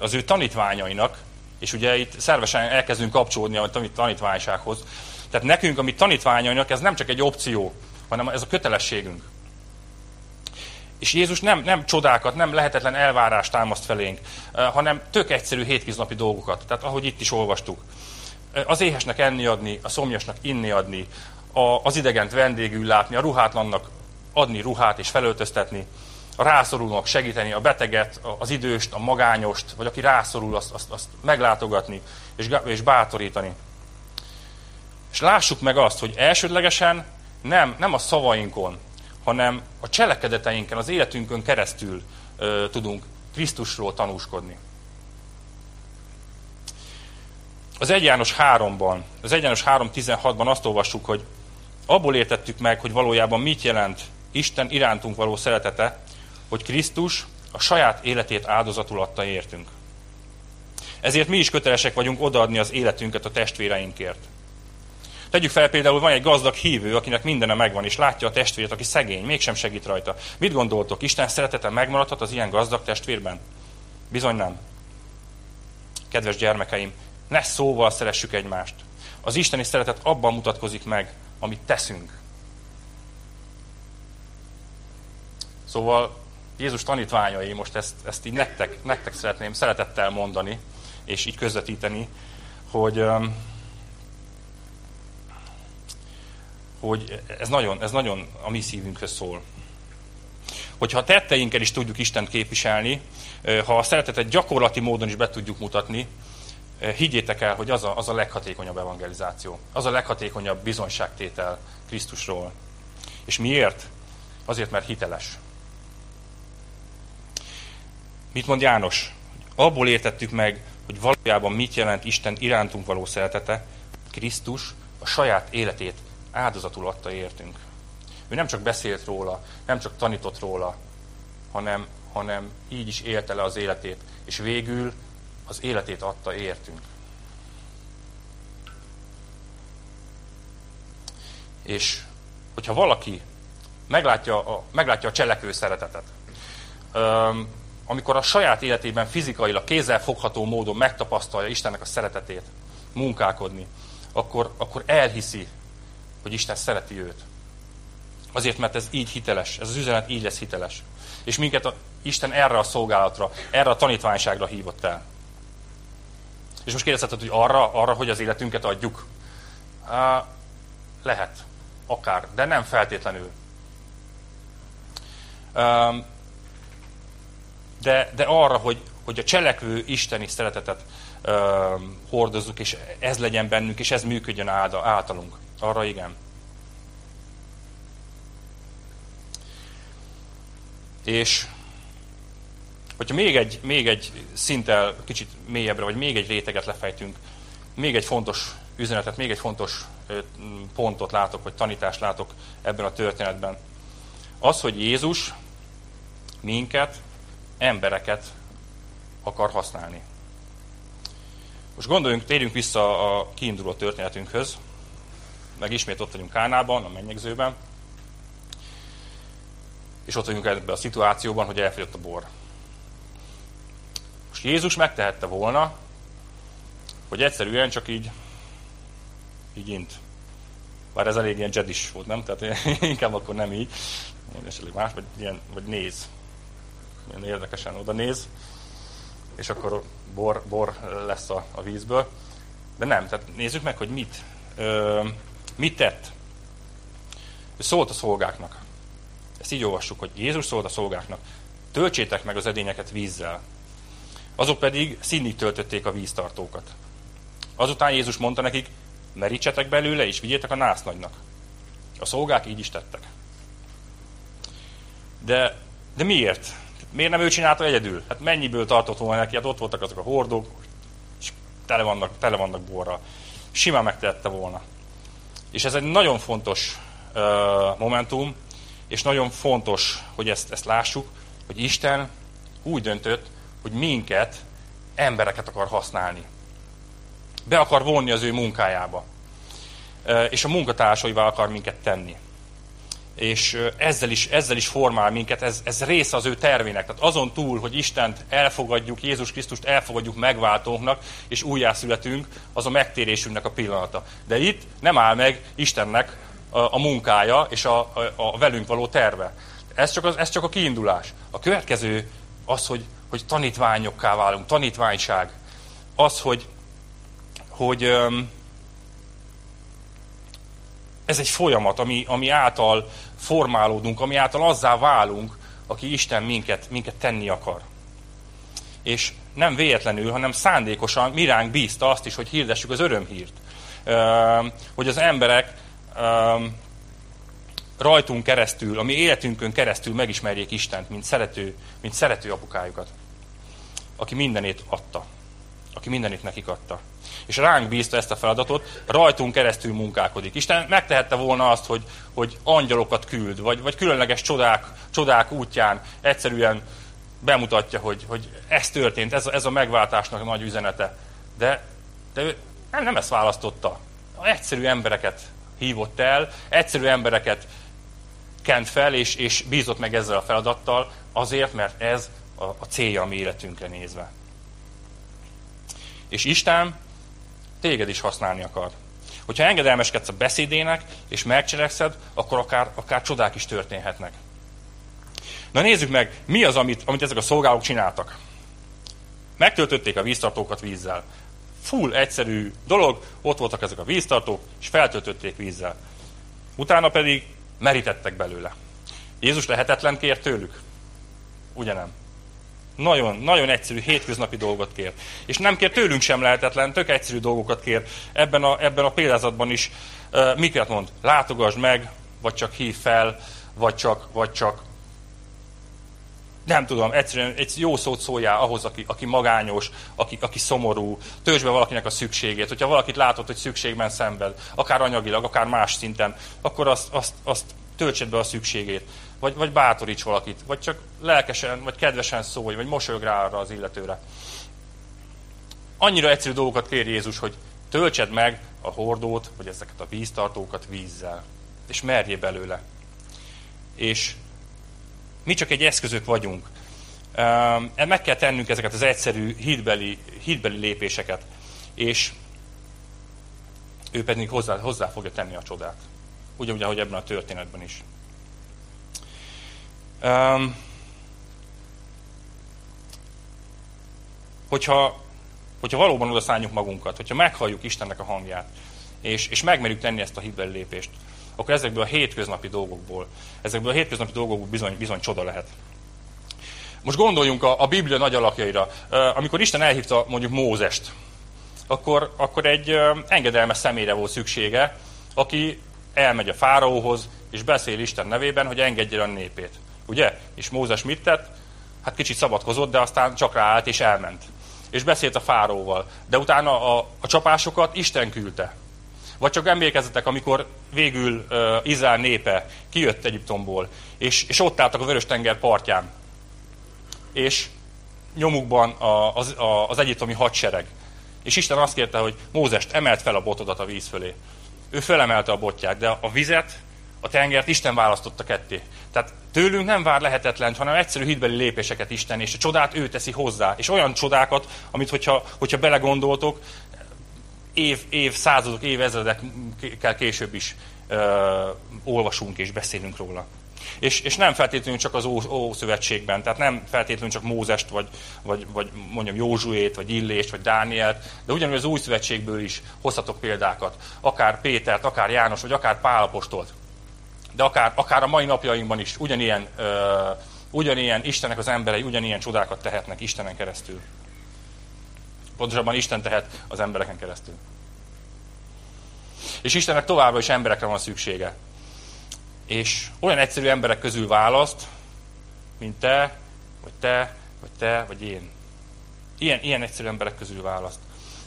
az ő tanítványainak, és ugye itt szervesen elkezdünk kapcsolódni a tanítványsághoz, tehát nekünk, ami tanítványainak, ez nem csak egy opció, hanem ez a kötelességünk. És Jézus nem, nem csodákat, nem lehetetlen elvárást támaszt felénk, hanem tök egyszerű hétköznapi dolgokat. Tehát ahogy itt is olvastuk. az éhesnek enni adni, a szomjasnak inni adni, a, az idegent vendégül látni, a ruhátlannak adni ruhát és felöltöztetni, a rászorulónak segíteni, a beteget, az időst, a magányost, vagy aki rászorul, azt, azt, azt meglátogatni és, és bátorítani. És lássuk meg azt, hogy elsődlegesen nem, nem a szavainkon, hanem a cselekedeteinken, az életünkön keresztül ö, tudunk Krisztusról tanúskodni. Az 1 János 3-ban, az 1 János 3.16-ban azt olvassuk, hogy abból értettük meg, hogy valójában mit jelent Isten irántunk való szeretete, hogy Krisztus a saját életét áldozatul adta értünk. Ezért mi is kötelesek vagyunk odaadni az életünket a testvéreinkért. Tegyük fel például, van egy gazdag hívő, akinek mindene megvan, és látja a testvért, aki szegény, mégsem segít rajta. Mit gondoltok, Isten szeretete megmaradhat az ilyen gazdag testvérben? Bizony nem. Kedves gyermekeim, ne szóval szeressük egymást. Az isteni szeretet abban mutatkozik meg, amit teszünk. Szóval Jézus tanítványai, most ezt, ezt így nektek, nektek szeretném szeretettel mondani, és így közvetíteni, hogy, hogy ez nagyon, ez nagyon a mi szívünkhöz szól. Hogyha a tetteinkkel is tudjuk Istent képviselni, ha a szeretetet gyakorlati módon is be tudjuk mutatni, higgyétek el, hogy az a, az a leghatékonyabb evangelizáció. Az a leghatékonyabb bizonyságtétel Krisztusról. És miért? Azért, mert hiteles. Mit mond János? Abból értettük meg, hogy valójában mit jelent Isten irántunk való szeretete, Krisztus a saját életét áldozatul adta értünk. Ő nem csak beszélt róla, nem csak tanított róla, hanem, hanem így is élte le az életét, és végül az életét adta értünk. És hogyha valaki meglátja a, meglátja a cselekvő szeretetet, amikor a saját életében fizikailag, kézzel fogható módon megtapasztalja Istennek a szeretetét, munkálkodni, akkor, akkor elhiszi, hogy Isten szereti őt. Azért, mert ez így hiteles, ez az üzenet így lesz hiteles. És minket a, Isten erre a szolgálatra, erre a tanítványságra hívott el. És most kérdezheted, hogy arra, arra, hogy az életünket adjuk? Uh, lehet, akár, de nem feltétlenül. Um, de, de arra, hogy, hogy a cselekvő isteni szeretetet uh, hordozzuk, és ez legyen bennünk, és ez működjön általunk. Arra igen. És hogyha még egy, még egy szinttel kicsit mélyebbre, vagy még egy réteget lefejtünk, még egy fontos üzenetet, még egy fontos pontot látok, vagy tanítást látok ebben a történetben. Az, hogy Jézus minket embereket akar használni. Most gondoljunk, térjünk vissza a kiinduló történetünkhöz, meg ismét ott vagyunk Kánában, a mennyegzőben, és ott vagyunk ebben a szituációban, hogy elfogyott a bor. Most Jézus megtehette volna, hogy egyszerűen csak így, így int. Bár ez elég ilyen jedis volt, nem? Tehát inkább akkor nem így, esetleg más, vagy, ilyen, vagy néz milyen érdekesen oda néz, és akkor bor, bor lesz a, a vízből. De nem, tehát nézzük meg, hogy mit, ö, mit tett. Ő szólt a szolgáknak. Ezt így olvassuk, hogy Jézus szólt a szolgáknak. Töltsétek meg az edényeket vízzel. Azok pedig színnig töltötték a víztartókat. Azután Jézus mondta nekik, merítsetek belőle, és vigyétek a násznagynak. A szolgák így is tettek. De, de miért? Miért nem ő csinálta egyedül? Hát mennyiből tartott volna neki? Hát ott voltak azok a hordók, és tele vannak, tele vannak borra. Simán megtehette volna. És ez egy nagyon fontos momentum, és nagyon fontos, hogy ezt, ezt lássuk, hogy Isten úgy döntött, hogy minket, embereket akar használni. Be akar vonni az ő munkájába. És a munkatársaival akar minket tenni és ezzel is, ezzel is formál minket, ez, ez része az ő tervének. Tehát azon túl, hogy Istent elfogadjuk, Jézus Krisztust elfogadjuk megváltónknak, és újjászületünk, az a megtérésünknek a pillanata. De itt nem áll meg Istennek a, a munkája és a, a, a velünk való terve. Ez csak, az, ez csak a kiindulás. A következő az, hogy, hogy tanítványokká válunk, tanítványság. Az, hogy, hogy, ez egy folyamat, ami, ami által formálódunk, ami által azzá válunk, aki Isten minket, minket tenni akar. És nem véletlenül, hanem szándékosan miránk bízta azt is, hogy hirdessük az örömhírt. Hogy az emberek rajtunk keresztül, a mi életünkön keresztül megismerjék Istent, mint szerető, mint szerető apukájukat, aki mindenét adta, aki mindenét nekik adta. És ránk bízta ezt a feladatot, rajtunk keresztül munkálkodik. Isten megtehette volna azt, hogy, hogy angyalokat küld, vagy, vagy különleges csodák, csodák útján egyszerűen bemutatja, hogy, hogy ez történt, ez a, ez a megváltásnak a nagy üzenete. De, de ő nem, nem ezt választotta. Egyszerű embereket hívott el, egyszerű embereket kent fel, és, és bízott meg ezzel a feladattal, azért, mert ez a, a célja a mi életünkre nézve. És Isten téged is használni akar. Hogyha engedelmeskedsz a beszédének, és megcselekszed, akkor akár, akár csodák is történhetnek. Na nézzük meg, mi az, amit, amit ezek a szolgálók csináltak. Megtöltötték a víztartókat vízzel. Full egyszerű dolog, ott voltak ezek a víztartók, és feltöltötték vízzel. Utána pedig merítettek belőle. Jézus lehetetlen kért tőlük? Ugye nem? Nagyon, nagyon egyszerű, hétköznapi dolgot kér. És nem kér tőlünk sem lehetetlen, tök egyszerű dolgokat kér. Ebben a, ebben a példázatban is uh, miket mond? Látogasd meg, vagy csak hív fel, vagy csak, vagy csak nem tudom, egyszerűen egy jó szót szóljál ahhoz, aki, aki magányos, aki, aki szomorú, töltsd be valakinek a szükségét. Hogyha valakit látod, hogy szükségben szenved, akár anyagilag, akár más szinten, akkor azt, azt, azt töltsed be a szükségét. Vagy, vagy bátoríts valakit, vagy csak lelkesen, vagy kedvesen szólj, vagy mosolyog rá arra az illetőre. Annyira egyszerű dolgokat kér Jézus, hogy töltsed meg a hordót, vagy ezeket a víztartókat vízzel. És merjél belőle. És mi csak egy eszközök vagyunk. Meg kell tennünk ezeket az egyszerű hídbeli, hídbeli lépéseket, és ő pedig hozzá, hozzá fogja tenni a csodát. Ugyanúgy, ahogy ebben a történetben is. Um, hogyha, hogyha valóban oda szálljuk magunkat, hogyha meghalljuk Istennek a hangját, és, és megmerjük tenni ezt a hídbeli lépést, akkor ezekből a hétköznapi dolgokból, ezekből a hétköznapi dolgokból bizony, bizony csoda lehet. Most gondoljunk a, a Biblia nagy alakjaira. Amikor Isten elhívta mondjuk Mózest, akkor, akkor egy engedelmes személyre volt szüksége, aki elmegy a fáraóhoz, és beszél Isten nevében, hogy engedje a népét. Ugye? És Mózes mit tett? Hát kicsit szabadkozott, de aztán csak ráállt és elment. És beszélt a fáraóval. De utána a, a csapásokat Isten küldte. Vagy csak emlékezzetek, amikor végül uh, Izrael népe kijött Egyiptomból, és, és ott álltak a Vörös-tenger partján. És nyomukban a, az, a, az egyiptomi hadsereg. És Isten azt kérte, hogy Mózest emelt fel a botodat a víz fölé. Ő felemelte a botját, de a vizet, a tengert Isten választotta ketté. Tehát tőlünk nem vár lehetetlen, hanem egyszerű hitbeli lépéseket Isten, és a csodát ő teszi hozzá. És olyan csodákat, amit hogyha, hogyha belegondoltok, év, év, századok, évezredekkel később is ö, olvasunk és beszélünk róla. És, és nem feltétlenül csak az Ószövetségben, tehát nem feltétlenül csak Mózest, vagy, vagy, vagy mondjam Józsuét, vagy Illést, vagy Dánielt, de ugyanúgy az Új Szövetségből is hozhatok példákat. Akár Pétert, akár János, vagy akár Pálapostolt. De akár, akár a mai napjainkban is ugyanilyen, ö, ugyanilyen Istennek az emberei ugyanilyen csodákat tehetnek Istenen keresztül. Pontosabban Isten tehet az embereken keresztül. És Istennek továbbra is emberekre van szüksége. És olyan egyszerű emberek közül választ, mint te, vagy te, vagy te, vagy én. Ilyen, ilyen egyszerű emberek közül választ.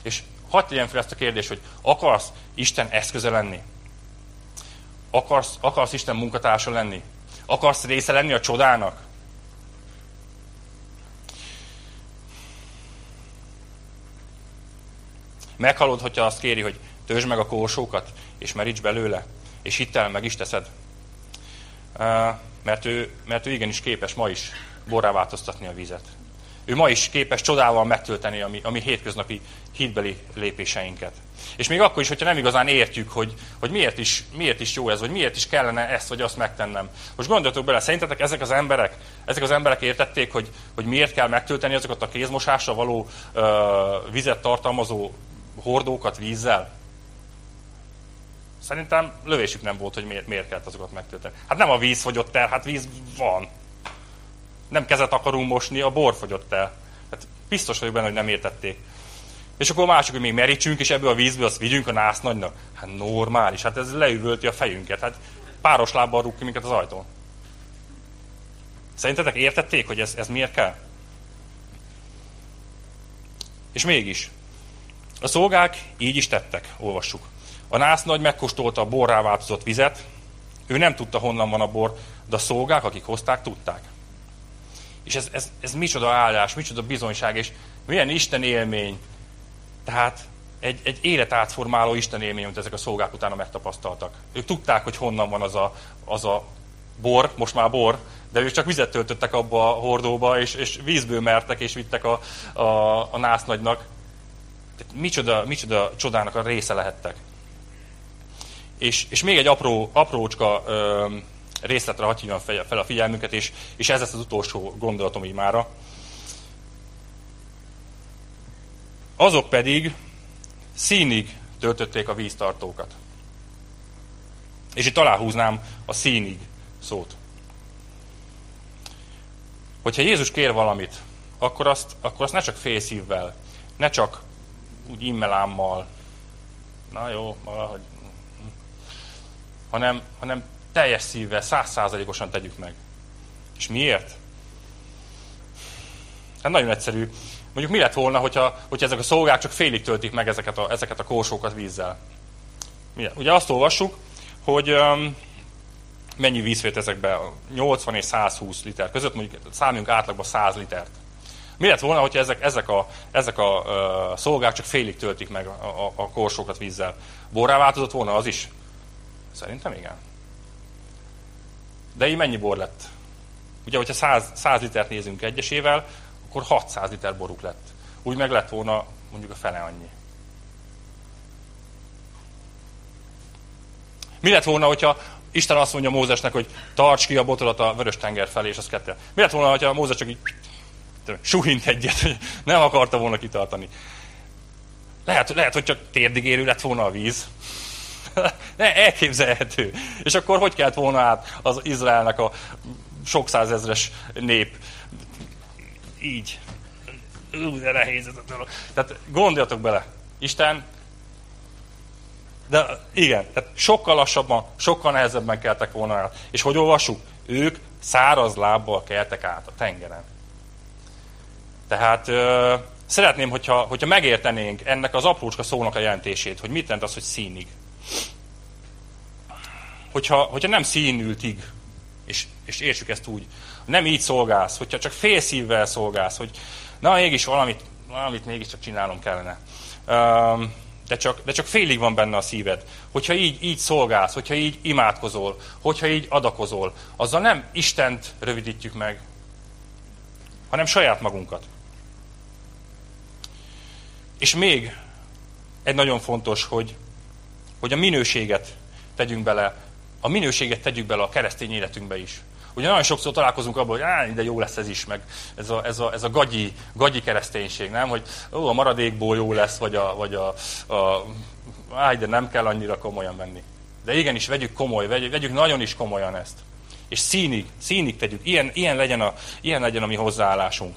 És hagyd tegyen fel ezt a kérdést, hogy akarsz Isten eszköze lenni? Akarsz, akarsz Isten munkatársa lenni? Akarsz része lenni a csodának? Meghalod, hogyha azt kéri, hogy tőzsd meg a korsókat, és meríts belőle, és hittel meg is teszed. Mert ő, mert ő igenis képes ma is borrá változtatni a vizet. Ő ma is képes csodával megtölteni a mi, a mi hétköznapi hitbeli lépéseinket. És még akkor is, hogyha nem igazán értjük, hogy, hogy miért, is, miért is jó ez, vagy miért is kellene ezt vagy azt megtennem. Most gondoljatok bele, szerintetek ezek az emberek, ezek az emberek értették, hogy, hogy miért kell megtölteni azokat a kézmosásra való ö, vizet tartalmazó hordókat vízzel? Szerintem lövésük nem volt, hogy miért, miért kellett azokat megtölteni. Hát nem a víz fogyott el, hát víz van. Nem kezet akarunk mosni, a bor fogyott el. Hát biztos vagyok benne, hogy nem értették. És akkor a másik, hogy még merítsünk, és ebből a vízből azt vigyünk a nász nagynak. Hát normális, hát ez leüvölti a fejünket. Hát páros lábbal rúg ki minket az ajtón. Szerintetek értették, hogy ez, ez miért kell? És mégis, a szolgák így is tettek, olvassuk. A nász nagy megkóstolta a borrá változott vizet, ő nem tudta, honnan van a bor, de a szolgák, akik hozták, tudták. És ez, ez, ez micsoda áldás, micsoda bizonyság, és milyen Isten élmény. Tehát egy, egy élet átformáló Isten élmény, amit ezek a szolgák utána megtapasztaltak. Ők tudták, hogy honnan van az a, az a bor, most már bor, de ők csak vizet töltöttek abba a hordóba, és, és vízből mertek, és vittek a, a, a násznagynak. Tehát micsoda, micsoda csodának a része lehettek. És, és még egy apró, aprócska ö, részletre hagyj fel, fel a figyelmünket, és, és ez lesz az utolsó gondolatom így mára. Azok pedig színig töltötték a víztartókat. És itt aláhúznám a színig szót. Hogyha Jézus kér valamit, akkor azt, akkor azt ne csak félszívvel, ne csak úgy immelámmal, na jó, valahogy, hanem, hanem teljes szívvel, százszázalékosan tegyük meg. És miért? Hát nagyon egyszerű. Mondjuk mi lett volna, hogyha, hogyha ezek a szolgák csak félig töltik meg ezeket a, ezeket a korsókat vízzel? Ugye azt olvassuk, hogy um, mennyi víz fért ezekbe? 80 és 120 liter között, mondjuk számoljunk átlagban 100 litert. Mi lett volna, hogyha ezek, ezek a, ezek a uh, szolgák csak félig töltik meg a, a, a korsókat vízzel? Borrá változott volna az is? Szerintem igen. De így mennyi bor lett? Ugye, hogyha 100, 100 litert nézünk egyesével, akkor 600 liter boruk lett. Úgy meg lett volna mondjuk a fele annyi. Mi lett volna, hogyha Isten azt mondja Mózesnek, hogy tarts ki a botodat a vörös tenger felé, és az kettel. Mi lett volna, hogyha Mózes csak így suhint egyet, hogy nem akarta volna kitartani. Lehet, lehet, hogy csak térdigérő lett volna a víz. Ne, elképzelhető. És akkor hogy kellett volna át az Izraelnek a sok százezres nép? Így. Ú, de nehéz ez a dolog. Tehát gondoljatok bele. Isten de igen, tehát sokkal lassabban, sokkal nehezebben keltek volna át. És hogy olvassuk? Ők száraz lábbal keltek át a tengeren. Tehát ö, szeretném, hogyha, hogyha megértenénk ennek az aprócska szónak a jelentését, hogy mit jelent az, hogy színig. Hogyha, hogyha nem színültig, és, és értsük ezt úgy, nem így szolgálsz, hogyha csak fél szívvel szolgálsz, hogy na mégis valamit, valamit mégiscsak csinálnom kellene. Um, de csak, de csak félig van benne a szíved. Hogyha így, így szolgálsz, hogyha így imádkozol, hogyha így adakozol, azzal nem Istent rövidítjük meg, hanem saját magunkat. És még egy nagyon fontos, hogy, hogy a minőséget tegyünk bele, a minőséget tegyük bele a keresztény életünkbe is. Ugye nagyon sokszor találkozunk abban, hogy á, de jó lesz ez is, meg ez a, ez a, ez a gagyi, gagyi kereszténység, nem? Hogy ó, a maradékból jó lesz, vagy a, vagy a, a áj, de nem kell annyira komolyan venni. De igenis, vegyük komoly, vegyük, vegyük nagyon is komolyan ezt. És színig, színig tegyük. Ilyen, ilyen, legyen a, ilyen legyen a mi hozzáállásunk.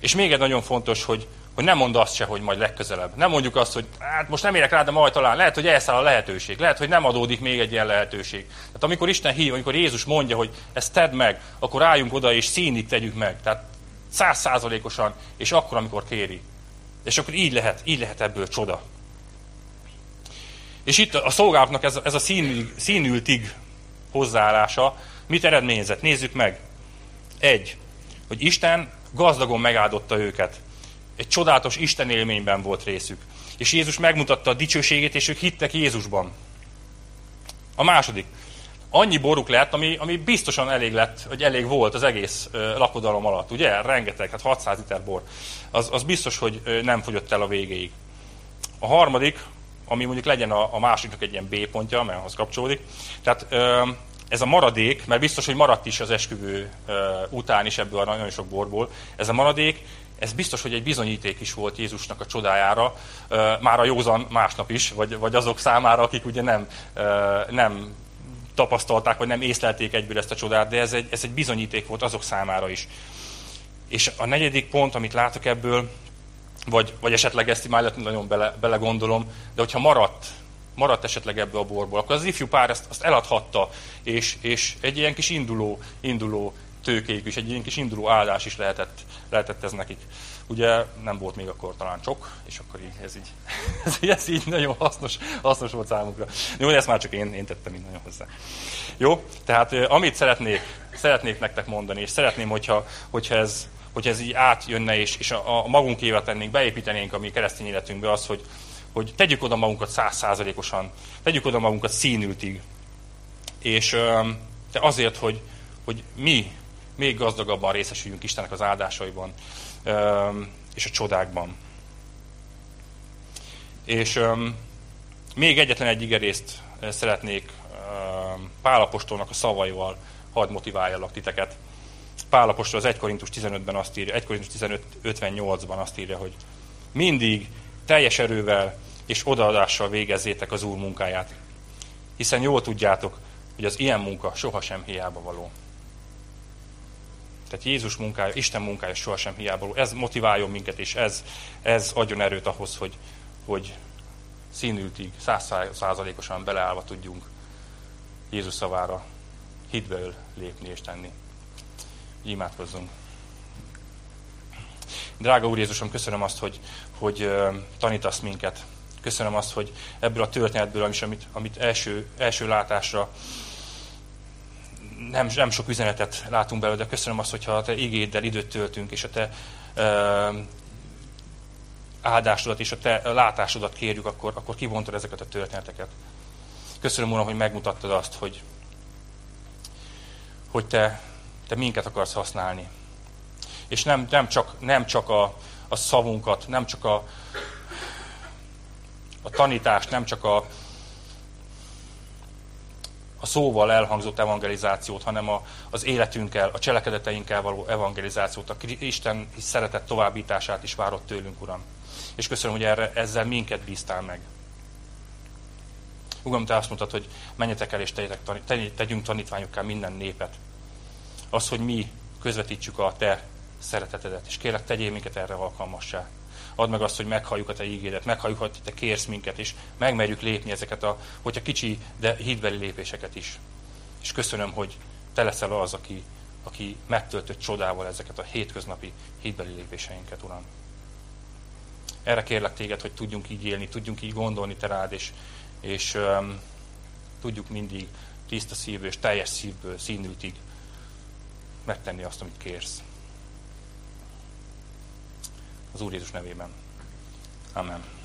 És még egy nagyon fontos, hogy, hogy nem mond azt se, hogy majd legközelebb. Nem mondjuk azt, hogy hát most nem érek rá, de majd talán. Lehet, hogy elszáll a lehetőség. Lehet, hogy nem adódik még egy ilyen lehetőség. Tehát amikor Isten hív, amikor Jézus mondja, hogy ezt tedd meg, akkor álljunk oda és színig tegyük meg. Tehát százszázalékosan, és akkor, amikor kéri. És akkor így lehet, így lehet ebből csoda. És itt a szolgálatnak ez, ez a színül, színültig hozzáállása mit eredményezett? Nézzük meg. Egy, hogy Isten gazdagon megáldotta őket egy csodálatos Isten élményben volt részük. És Jézus megmutatta a dicsőségét, és ők hittek Jézusban. A második. Annyi boruk lett, ami, ami biztosan elég lett, hogy elég volt az egész ö, lakodalom alatt. Ugye? Rengeteg, hát 600 liter bor. Az, az biztos, hogy ö, nem fogyott el a végéig. A harmadik, ami mondjuk legyen a, a másiknak egy ilyen B pontja, mert ahhoz kapcsolódik. Tehát ö, ez a maradék, mert biztos, hogy maradt is az esküvő után is ebből a nagyon sok borból, ez a maradék ez biztos, hogy egy bizonyíték is volt Jézusnak a csodájára, már a józan másnap is, vagy, vagy azok számára, akik ugye nem, nem tapasztalták, vagy nem észlelték egyből ezt a csodát, de ez egy, ez egy bizonyíték volt azok számára is. És a negyedik pont, amit látok ebből, vagy, vagy esetleg ezt már nagyon bele, belegondolom, de hogyha maradt, maradt esetleg ebből a borból, akkor az ifjú pár ezt, azt eladhatta, és, és egy ilyen kis induló, induló tőkék is, egy ilyen kis induló áldás is lehetett, lehetett ez nekik. Ugye nem volt még akkor talán csok, és akkor így, ez, így, ez, ez így nagyon hasznos, hasznos volt számukra. Jó, ezt már csak én, én tettem így nagyon hozzá. Jó, tehát amit szeretnék, szeretnék nektek mondani, és szeretném, hogyha, hogyha ez, hogyha ez így átjönne, és, és a, a magunkével tennénk, beépítenénk a mi keresztény életünkbe az, hogy, hogy tegyük oda magunkat százszázalékosan, tegyük oda magunkat színültig. És de azért, hogy, hogy mi még gazdagabban részesüljünk Istennek az áldásaiban és a csodákban. És még egyetlen egy igerészt szeretnék Pálapostolnak a szavaival hadd motiváljalak titeket. Pálapostól az 1 Korintus 15-ben azt írja, 1 Korintus 15, 58-ban azt írja, hogy mindig teljes erővel és odaadással végezzétek az Úr munkáját, hiszen jól tudjátok, hogy az ilyen munka sohasem hiába való. Tehát Jézus munkája, Isten munkája sohasem hiába Ez motiváljon minket, és ez, ez adjon erőt ahhoz, hogy, hogy színültig, százszázalékosan beleállva tudjunk Jézus szavára hitből lépni és tenni. Imádkozzunk. Drága Úr Jézusom, köszönöm azt, hogy, hogy tanítasz minket. Köszönöm azt, hogy ebből a történetből, amit, amit első, első látásra nem, nem sok üzenetet látunk belőle, de köszönöm azt, hogyha a te igéddel időt töltünk, és a te ö, áldásodat és a te látásodat kérjük, akkor, akkor kivontad ezeket a történeteket. Köszönöm, Uram, hogy megmutattad azt, hogy, hogy te, te minket akarsz használni. És nem, nem csak, nem csak a, a szavunkat, nem csak a, a tanítást, nem csak a, a szóval elhangzott evangelizációt, hanem a, az életünkkel, a cselekedeteinkkel való evangelizációt, a Isten szeretett továbbítását is várott tőlünk, Uram. És köszönöm, hogy erre, ezzel minket bíztál meg. Uram, te azt mondtad, hogy menjetek el és tegyetek, tegyünk tanítványokká minden népet. Az, hogy mi közvetítsük a te szeretetedet, és kérlek, tegyél minket erre alkalmassá. Add meg azt, hogy meghalljuk a te ígédet, meghalljuk, hogy te kérsz minket, és megmerjük lépni ezeket a, hogyha kicsi, de hídbeli lépéseket is. És köszönöm, hogy te leszel az, aki, aki megtöltött csodával ezeket a hétköznapi hídbeli lépéseinket, Uram. Erre kérlek téged, hogy tudjunk így élni, tudjunk így gondolni te rád, és, és um, tudjuk mindig tiszta szívből és teljes szívből, színültig megtenni azt, amit kérsz. Az Úr Jézus nevében. Amen.